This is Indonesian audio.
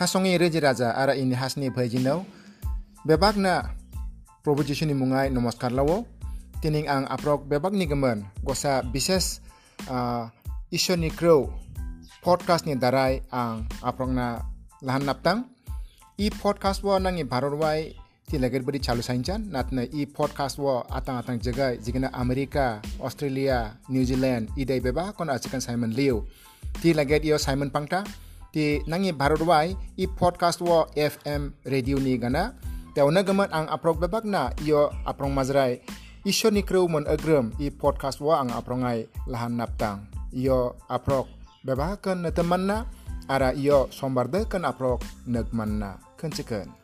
hasongi reji raja ara ini hasni bhajino bebak na proposition ni mungai namaskar lawo. Tining ang aprok bebak ni gemen. Gosa bises uh, iso ni crow podcast ni darai ang aprok na lahan naptang. I podcast wo nangi barorwai ti lagar bari chalu sainjan natna i podcast wo atang atang jaga jigana amerika australia new zealand i dai beba kon achikan simon liu. Ti lagar iyo simon pangta ti nangi barorwai i podcast wo fm radio ni gana Tewana gamat ang aprok bebak na iyo aprong mazrai Isyo ni krew mon agrem i podcast wa ang aprongai lahan naptang. Iyo aprok bebahakan na teman na ara iyo sombarde kan aprok nagman na kan